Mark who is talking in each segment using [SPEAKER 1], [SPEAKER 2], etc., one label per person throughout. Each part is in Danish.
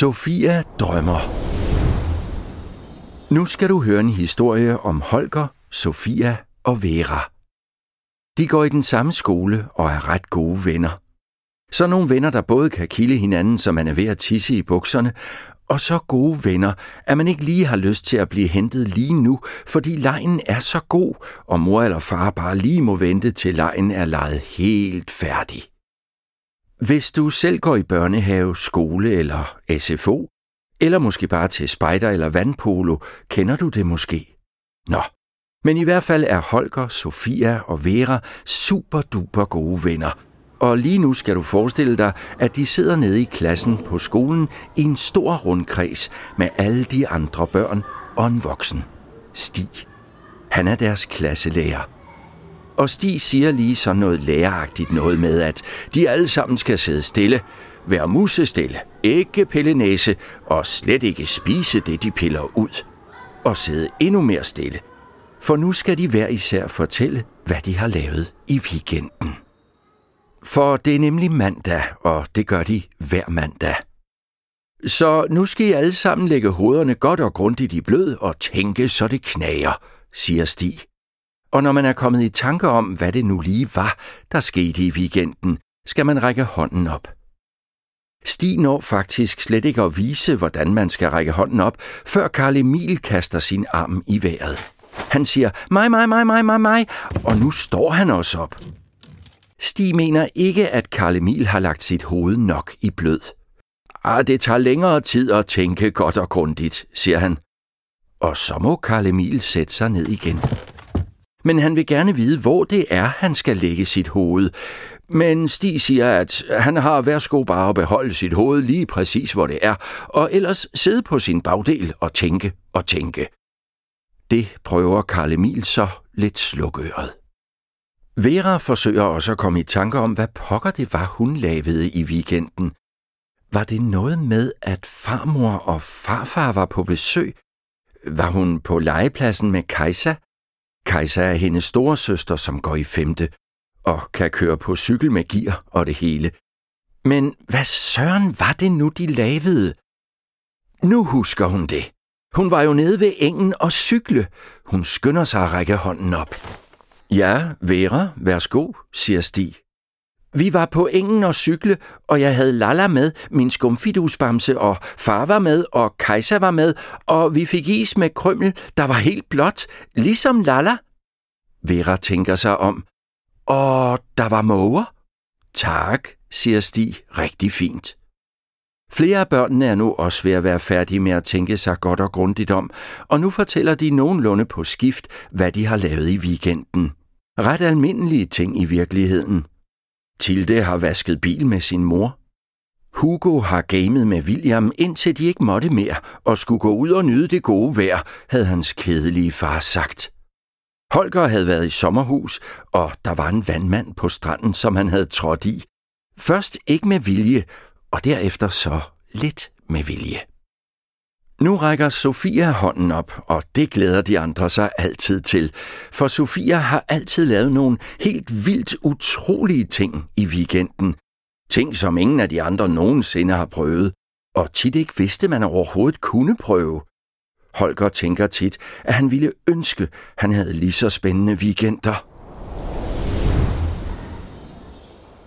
[SPEAKER 1] Sofia drømmer. Nu skal du høre en historie om Holger, Sofia og Vera. De går i den samme skole og er ret gode venner. Så nogle venner, der både kan kilde hinanden, så man er ved at tisse i bukserne, og så gode venner, at man ikke lige har lyst til at blive hentet lige nu, fordi lejen er så god, og mor eller far bare lige må vente til lejen er lejet helt færdig. Hvis du selv går i børnehave, skole eller SFO, eller måske bare til spejder eller vandpolo, kender du det måske? Nå, men i hvert fald er Holger, Sofia og Vera super duper gode venner. Og lige nu skal du forestille dig, at de sidder nede i klassen på skolen i en stor rundkreds med alle de andre børn og en voksen. Stig. Han er deres klasselærer. Og Stig siger lige sådan noget læreragtigt noget med, at de alle sammen skal sidde stille, være musestille, ikke pille næse og slet ikke spise det, de piller ud. Og sidde endnu mere stille. For nu skal de hver især fortælle, hvad de har lavet i weekenden. For det er nemlig mandag, og det gør de hver mandag. Så nu skal I alle sammen lægge hovederne godt og grundigt i blød og tænke, så det knager, siger Stig. Og når man er kommet i tanke om, hvad det nu lige var, der skete i weekenden, skal man række hånden op. Stig når faktisk slet ikke at vise, hvordan man skal række hånden op, før Karl Emil kaster sin arm i vejret. Han siger, mig, mig, mig, mig, mig, mig, og nu står han også op. Stig mener ikke, at Karl Emil har lagt sit hoved nok i blød. Ah, det tager længere tid at tænke godt og grundigt, siger han. Og så må Karl Emil sætte sig ned igen. Men han vil gerne vide, hvor det er, han skal lægge sit hoved. Men Stig siger, at han har værsgo bare at beholde sit hoved lige præcis, hvor det er, og ellers sidde på sin bagdel og tænke og tænke. Det prøver Karl Emil så lidt slukøret. Vera forsøger også at komme i tanke om, hvad pokker det var, hun lavede i weekenden. Var det noget med, at farmor og farfar var på besøg? Var hun på legepladsen med Kajsa? Kajsa er hendes store søster, som går i femte, og kan køre på cykel med gear og det hele. Men hvad søren var det nu, de lavede? Nu husker hun det. Hun var jo nede ved engen og cykle. Hun skynder sig at række hånden op. Ja, Vera, værsgo, siger Stig. Vi var på engen og cykle, og jeg havde Lalla med, min skumfidusbamse, og far var med, og Kajsa var med, og vi fik is med krømmel, der var helt blåt, ligesom Lalla. Vera tænker sig om. Og der var måger? Tak, siger Stig, rigtig fint. Flere af børnene er nu også ved at være færdige med at tænke sig godt og grundigt om, og nu fortæller de nogenlunde på skift, hvad de har lavet i weekenden. Ret almindelige ting i virkeligheden. Tilde har vasket bil med sin mor. Hugo har gamet med William, indtil de ikke måtte mere, og skulle gå ud og nyde det gode vejr, havde hans kedelige far sagt. Holger havde været i sommerhus, og der var en vandmand på stranden, som han havde trådt i. Først ikke med vilje, og derefter så lidt med vilje. Nu rækker Sofia hånden op, og det glæder de andre sig altid til, for Sofia har altid lavet nogle helt vildt utrolige ting i weekenden. Ting, som ingen af de andre nogensinde har prøvet, og tit ikke vidste, man overhovedet kunne prøve. Holger tænker tit, at han ville ønske, han havde lige så spændende weekender.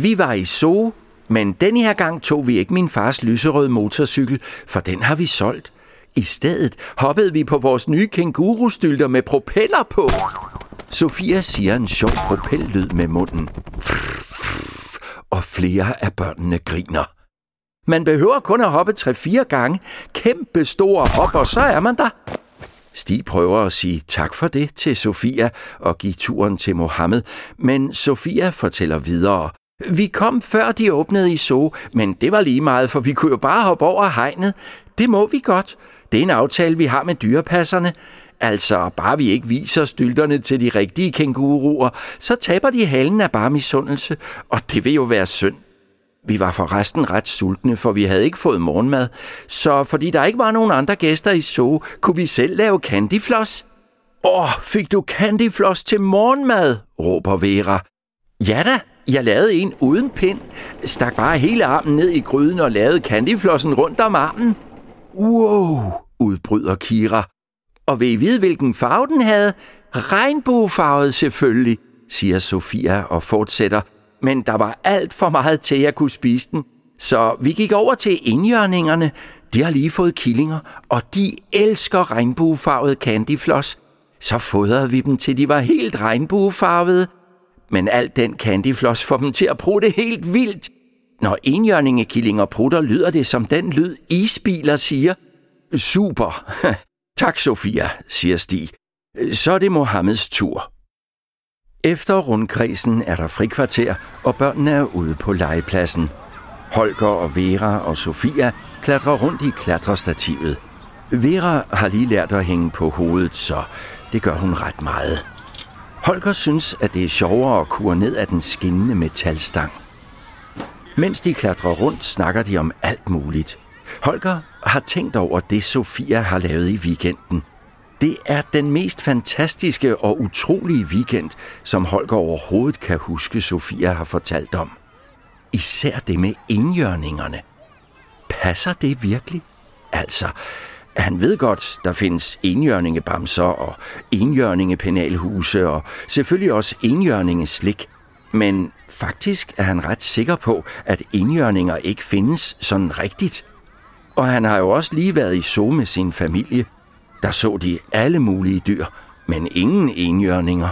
[SPEAKER 1] Vi var i Zoo, men denne her gang tog vi ikke min fars lyserøde motorcykel, for den har vi solgt. I stedet hoppede vi på vores nye kængurustylter med propeller på. Sofia siger en sjov propellyd med munden. Og flere af børnene griner. Man behøver kun at hoppe 3-4 gange. Kæmpe store hop, og så er man der. Stig prøver at sige tak for det til Sofia og give turen til Mohammed, men Sofia fortæller videre. Vi kom før de åbnede i Zoo, men det var lige meget, for vi kunne jo bare hoppe over hegnet. Det må vi godt. Det er en aftale, vi har med dyrepasserne. Altså, bare vi ikke viser stylterne til de rigtige kænguruer, så taber de halen af bare misundelse, og det vil jo være synd. Vi var forresten ret sultne, for vi havde ikke fået morgenmad, så fordi der ikke var nogen andre gæster i Zoo, kunne vi selv lave candyfloss. Åh, fik du candyfloss til morgenmad? råber Vera. Ja da, Jeg lavede en uden pind, stak bare hele armen ned i gryden og lavede candyflossen rundt om armen. Wow, udbryder Kira. Og vil I vide, hvilken farve den havde? Regnbuefarvet selvfølgelig, siger Sofia og fortsætter. Men der var alt for meget til, at jeg kunne spise den. Så vi gik over til indjørningerne. De har lige fået killinger, og de elsker regnbuefarvet candyfloss. Så fodrede vi dem til de var helt regnbuefarvede. Men alt den candyfloss får dem til at prutte helt vildt. Når enjørningekillinger prutter, lyder det som den lyd, isbiler siger. Super. tak, Sofia, siger Stig. Så er det Mohammeds tur. Efter rundkredsen er der frikvarter, og børnene er ude på legepladsen. Holger og Vera og Sofia klatrer rundt i klatrestativet. Vera har lige lært at hænge på hovedet, så det gør hun ret meget. Holger synes, at det er sjovere at kure ned af den skinnende metalstang. Mens de klatrer rundt, snakker de om alt muligt. Holger har tænkt over det, Sofia har lavet i weekenden. Det er den mest fantastiske og utrolige weekend, som Holger overhovedet kan huske, Sofia har fortalt om. Især det med indjørningerne. Passer det virkelig? Altså, han ved godt, der findes enjørningebamser og enjørningepenalhuse og selvfølgelig også enjørningeslik. Men faktisk er han ret sikker på, at enjørninger ikke findes sådan rigtigt. Og han har jo også lige været i zoo med sin familie. Der så de alle mulige dyr, men ingen enjørninger.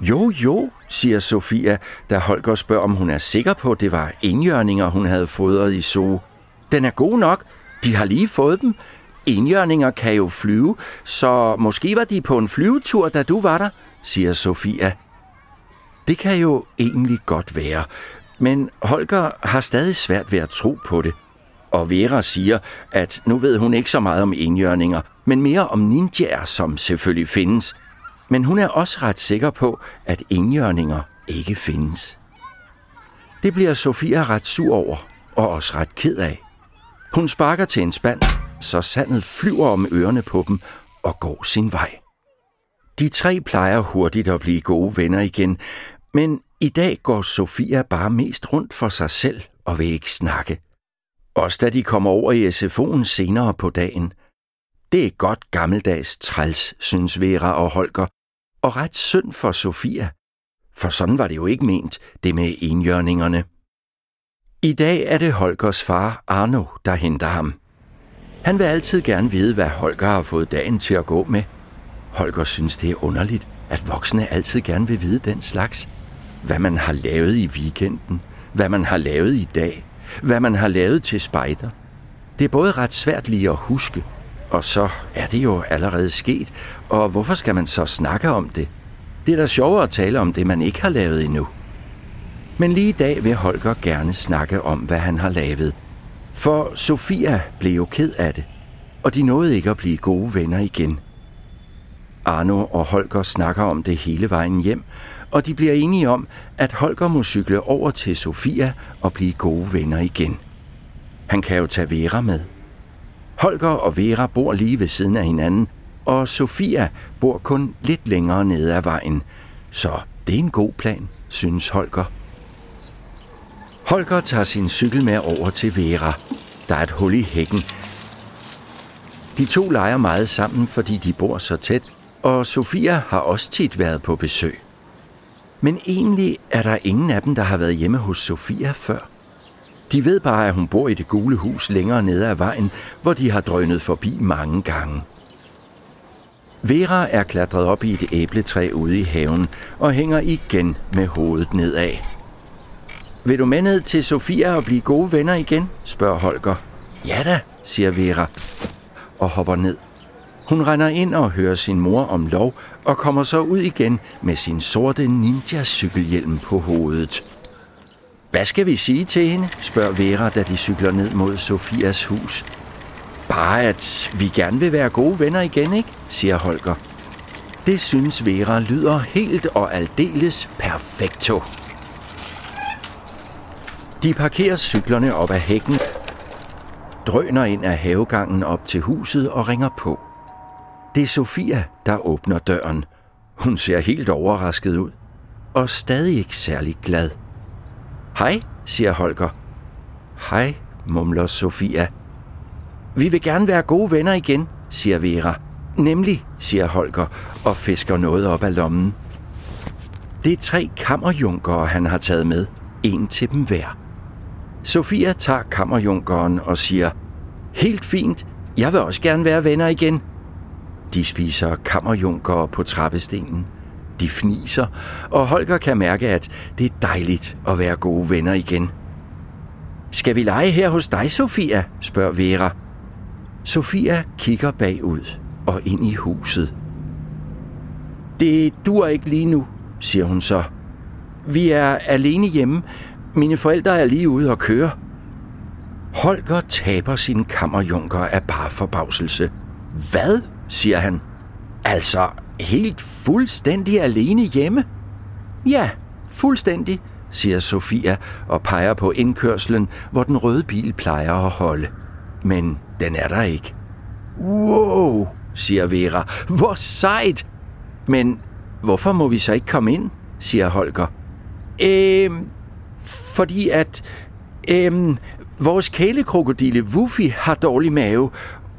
[SPEAKER 1] Jo, jo, siger Sofia, da Holger spørger, om hun er sikker på, at det var enjørninger, hun havde fodret i zoo. Den er god nok. De har lige fået dem. Enjørninger kan jo flyve, så måske var de på en flyvetur, da du var der, siger Sofia. Det kan jo egentlig godt være, men Holger har stadig svært ved at tro på det. Og Vera siger, at nu ved hun ikke så meget om enhjørninger, men mere om ninjaer, som selvfølgelig findes. Men hun er også ret sikker på, at enhjørninger ikke findes. Det bliver Sofia ret sur over, og også ret ked af. Hun sparker til en spand, så sandet flyver om ørerne på dem og går sin vej. De tre plejer hurtigt at blive gode venner igen, men i dag går Sofia bare mest rundt for sig selv og vil ikke snakke. Også da de kommer over i SFO'en senere på dagen. Det er godt gammeldags træls, synes Vera og Holger, og ret synd for Sofia. For sådan var det jo ikke ment, det med enjørningerne. I dag er det Holgers far Arno, der henter ham. Han vil altid gerne vide, hvad Holger har fået dagen til at gå med. Holger synes, det er underligt, at voksne altid gerne vil vide den slags. Hvad man har lavet i weekenden, hvad man har lavet i dag, hvad man har lavet til spejder. Det er både ret svært lige at huske, og så er det jo allerede sket, og hvorfor skal man så snakke om det? Det er da sjovere at tale om det, man ikke har lavet endnu. Men lige i dag vil Holger gerne snakke om, hvad han har lavet. For Sofia blev jo ked af det, og de nåede ikke at blive gode venner igen. Arno og Holger snakker om det hele vejen hjem, og de bliver enige om, at Holger må cykle over til Sofia og blive gode venner igen. Han kan jo tage Vera med. Holger og Vera bor lige ved siden af hinanden, og Sofia bor kun lidt længere nede ad vejen. Så det er en god plan, synes Holger. Holger tager sin cykel med over til Vera. Der er et hul i hækken. De to leger meget sammen, fordi de bor så tæt, og Sofia har også tit været på besøg. Men egentlig er der ingen af dem, der har været hjemme hos Sofia før. De ved bare, at hun bor i det gule hus længere nede ad vejen, hvor de har drønet forbi mange gange. Vera er klatret op i et æbletræ ude i haven og hænger igen med hovedet nedad. Vil du med ned til Sofia og blive gode venner igen? spørger Holger. Ja da, siger Vera og hopper ned. Hun render ind og hører sin mor om lov og kommer så ud igen med sin sorte ninja-cykelhjelm på hovedet. Hvad skal vi sige til hende? spørger Vera, da de cykler ned mod Sofias hus. Bare at vi gerne vil være gode venner igen, ikke? siger Holger. Det synes Vera lyder helt og aldeles perfekto. De parkerer cyklerne op ad hækken, drøner ind ad havegangen op til huset og ringer på. Det er Sofia, der åbner døren. Hun ser helt overrasket ud, og stadig ikke særlig glad. Hej, siger Holger. Hej, mumler Sofia. Vi vil gerne være gode venner igen, siger Vera. Nemlig, siger Holger og fisker noget op af lommen. Det er tre kammerjunkere, han har taget med. En til dem hver. Sofia tager kammerjunkeren og siger, Helt fint, jeg vil også gerne være venner igen. De spiser kammerjunker på trappestenen. De fniser, og Holger kan mærke, at det er dejligt at være gode venner igen. Skal vi lege her hos dig, Sofia? spørger Vera. Sofia kigger bagud og ind i huset. Det dur ikke lige nu, siger hun så. Vi er alene hjemme. Mine forældre er lige ude og køre. Holger taber sin kammerjunker af bare forbavselse. Hvad? Siger han. Altså, helt fuldstændig alene hjemme? Ja, fuldstændig, siger Sofia og peger på indkørslen, hvor den røde bil plejer at holde. Men den er der ikke. Wow, siger Vera. Hvor sejt! Men hvorfor må vi så ikke komme ind, siger Holger. Øhm, fordi at øhm, vores kælekrokodille Wuffy har dårlig mave,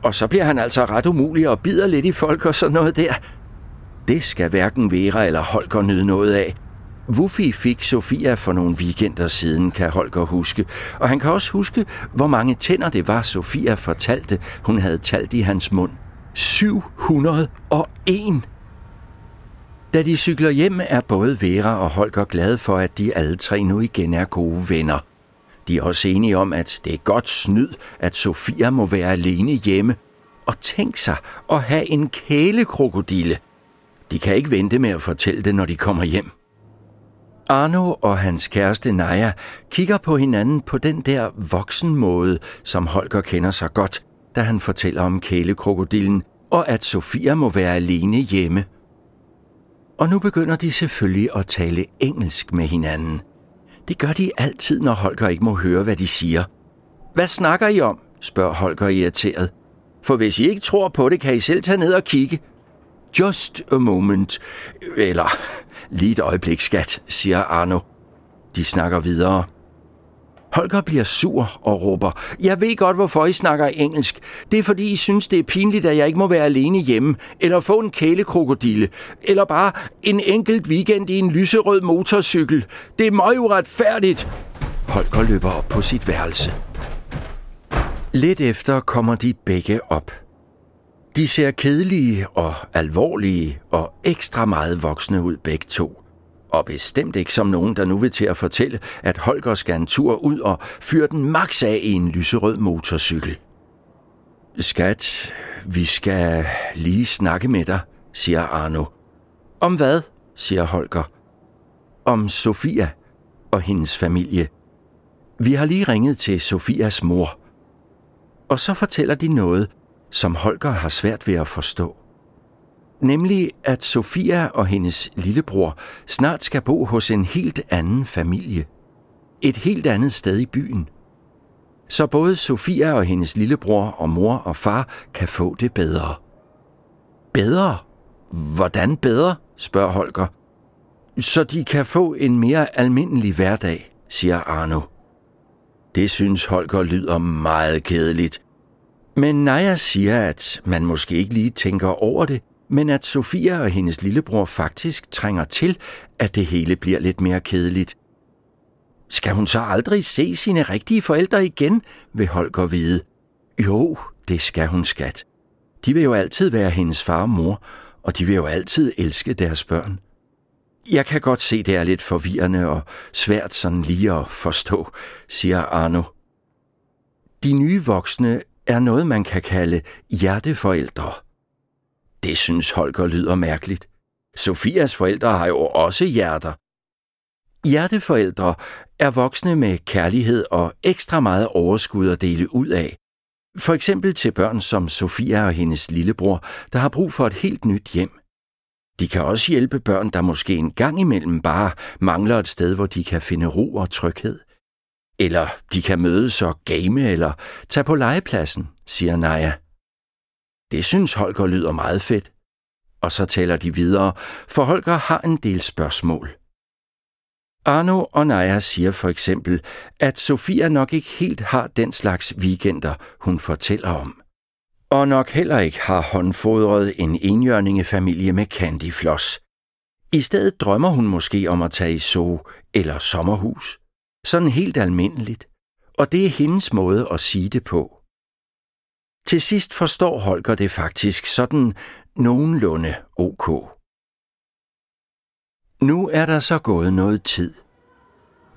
[SPEAKER 1] og så bliver han altså ret umulig og bider lidt i folk og sådan noget der. Det skal hverken Vera eller Holger nyde noget af. Wuffy fik Sofia for nogle weekender siden, kan Holger huske. Og han kan også huske, hvor mange tænder det var, Sofia fortalte, hun havde talt i hans mund. 701! Da de cykler hjem, er både Vera og Holger glade for, at de alle tre nu igen er gode venner. De er også enige om, at det er godt snyd, at Sofia må være alene hjemme. Og tænk sig at have en kælekrokodille. De kan ikke vente med at fortælle det, når de kommer hjem. Arno og hans kæreste Naja kigger på hinanden på den der voksenmåde, som Holger kender sig godt, da han fortæller om kælekrokodillen, og at Sofia må være alene hjemme. Og nu begynder de selvfølgelig at tale engelsk med hinanden. Det gør de altid, når Holger ikke må høre, hvad de siger. Hvad snakker I om? spørger Holger irriteret. For hvis I ikke tror på det, kan I selv tage ned og kigge. Just a moment. Eller lige et øjeblik, skat, siger Arno. De snakker videre. Holger bliver sur og råber, jeg ved godt, hvorfor I snakker engelsk. Det er fordi, I synes, det er pinligt, at jeg ikke må være alene hjemme, eller få en kælekrokodille, eller bare en enkelt weekend i en lyserød motorcykel. Det er meget uretfærdigt. Holger løber op på sit værelse. Lidt efter kommer de begge op. De ser kedelige og alvorlige og ekstra meget voksne ud begge to. Og bestemt ikke som nogen, der nu vil til at fortælle, at Holger skal en tur ud og fyre den max af i en lyserød motorcykel. Skat, vi skal lige snakke med dig, siger Arno. Om hvad, siger Holger. Om Sofia og hendes familie. Vi har lige ringet til Sofias mor. Og så fortæller de noget, som Holger har svært ved at forstå. Nemlig at Sofia og hendes lillebror snart skal bo hos en helt anden familie. Et helt andet sted i byen. Så både Sofia og hendes lillebror og mor og far kan få det bedre. Bedre? Hvordan bedre? spørger Holger. Så de kan få en mere almindelig hverdag, siger Arno. Det synes Holger lyder meget kedeligt. Men Naja siger, at man måske ikke lige tænker over det, men at Sofia og hendes lillebror faktisk trænger til, at det hele bliver lidt mere kedeligt. Skal hun så aldrig se sine rigtige forældre igen, vil Holger vide. Jo, det skal hun skat. De vil jo altid være hendes far og mor, og de vil jo altid elske deres børn. Jeg kan godt se, det er lidt forvirrende og svært sådan lige at forstå, siger Arno. De nye voksne er noget, man kan kalde hjerteforældre. Det synes Holger lyder mærkeligt. Sofias forældre har jo også hjerter. Hjerteforældre er voksne med kærlighed og ekstra meget overskud at dele ud af. For eksempel til børn som Sofia og hendes lillebror, der har brug for et helt nyt hjem. De kan også hjælpe børn, der måske en gang imellem bare mangler et sted, hvor de kan finde ro og tryghed. Eller de kan mødes og game eller tage på legepladsen, siger Naja. Det synes Holger lyder meget fedt. Og så taler de videre, for Holger har en del spørgsmål. Arno og Naja siger for eksempel, at Sofia nok ikke helt har den slags weekender, hun fortæller om. Og nok heller ikke har håndfodret en enjørningefamilie med candyfloss. I stedet drømmer hun måske om at tage i zoo eller sommerhus. Sådan helt almindeligt. Og det er hendes måde at sige det på. Til sidst forstår Holger det faktisk sådan nogenlunde ok. Nu er der så gået noget tid.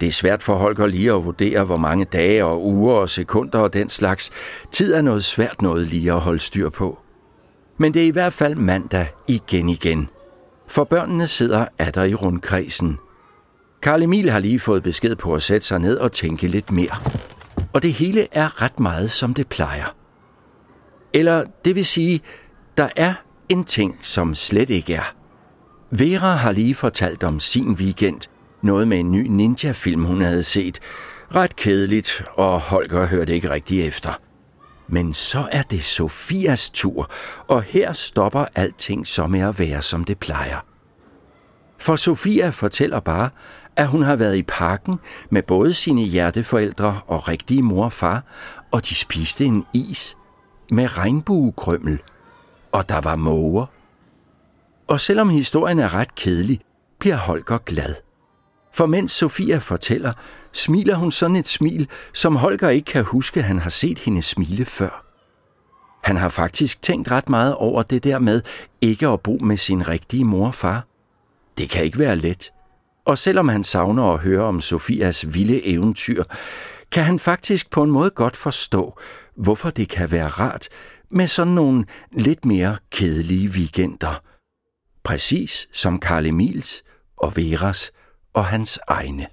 [SPEAKER 1] Det er svært for Holger lige at vurdere, hvor mange dage og uger og sekunder og den slags. Tid er noget svært noget lige at holde styr på. Men det er i hvert fald mandag igen igen. For børnene sidder der i rundkredsen. Karl Emil har lige fået besked på at sætte sig ned og tænke lidt mere. Og det hele er ret meget, som det plejer. Eller det vil sige, der er en ting, som slet ikke er. Vera har lige fortalt om sin weekend. Noget med en ny ninja-film, hun havde set. Ret kedeligt, og Holger hørte ikke rigtig efter. Men så er det Sofias tur, og her stopper alting så med at være, som det plejer. For Sofia fortæller bare, at hun har været i parken med både sine hjerteforældre og rigtige mor og far, og de spiste en is med regnbuekrømmel, og der var måger. Og selvom historien er ret kedelig, bliver Holger glad. For mens Sofia fortæller, smiler hun sådan et smil, som Holger ikke kan huske, han har set hende smile før. Han har faktisk tænkt ret meget over det der med ikke at bo med sin rigtige mor og far. Det kan ikke være let. Og selvom han savner at høre om Sofias vilde eventyr, kan han faktisk på en måde godt forstå, hvorfor det kan være rart med sådan nogle lidt mere kedelige weekender. Præcis som Karl Emils og Veras og hans egne.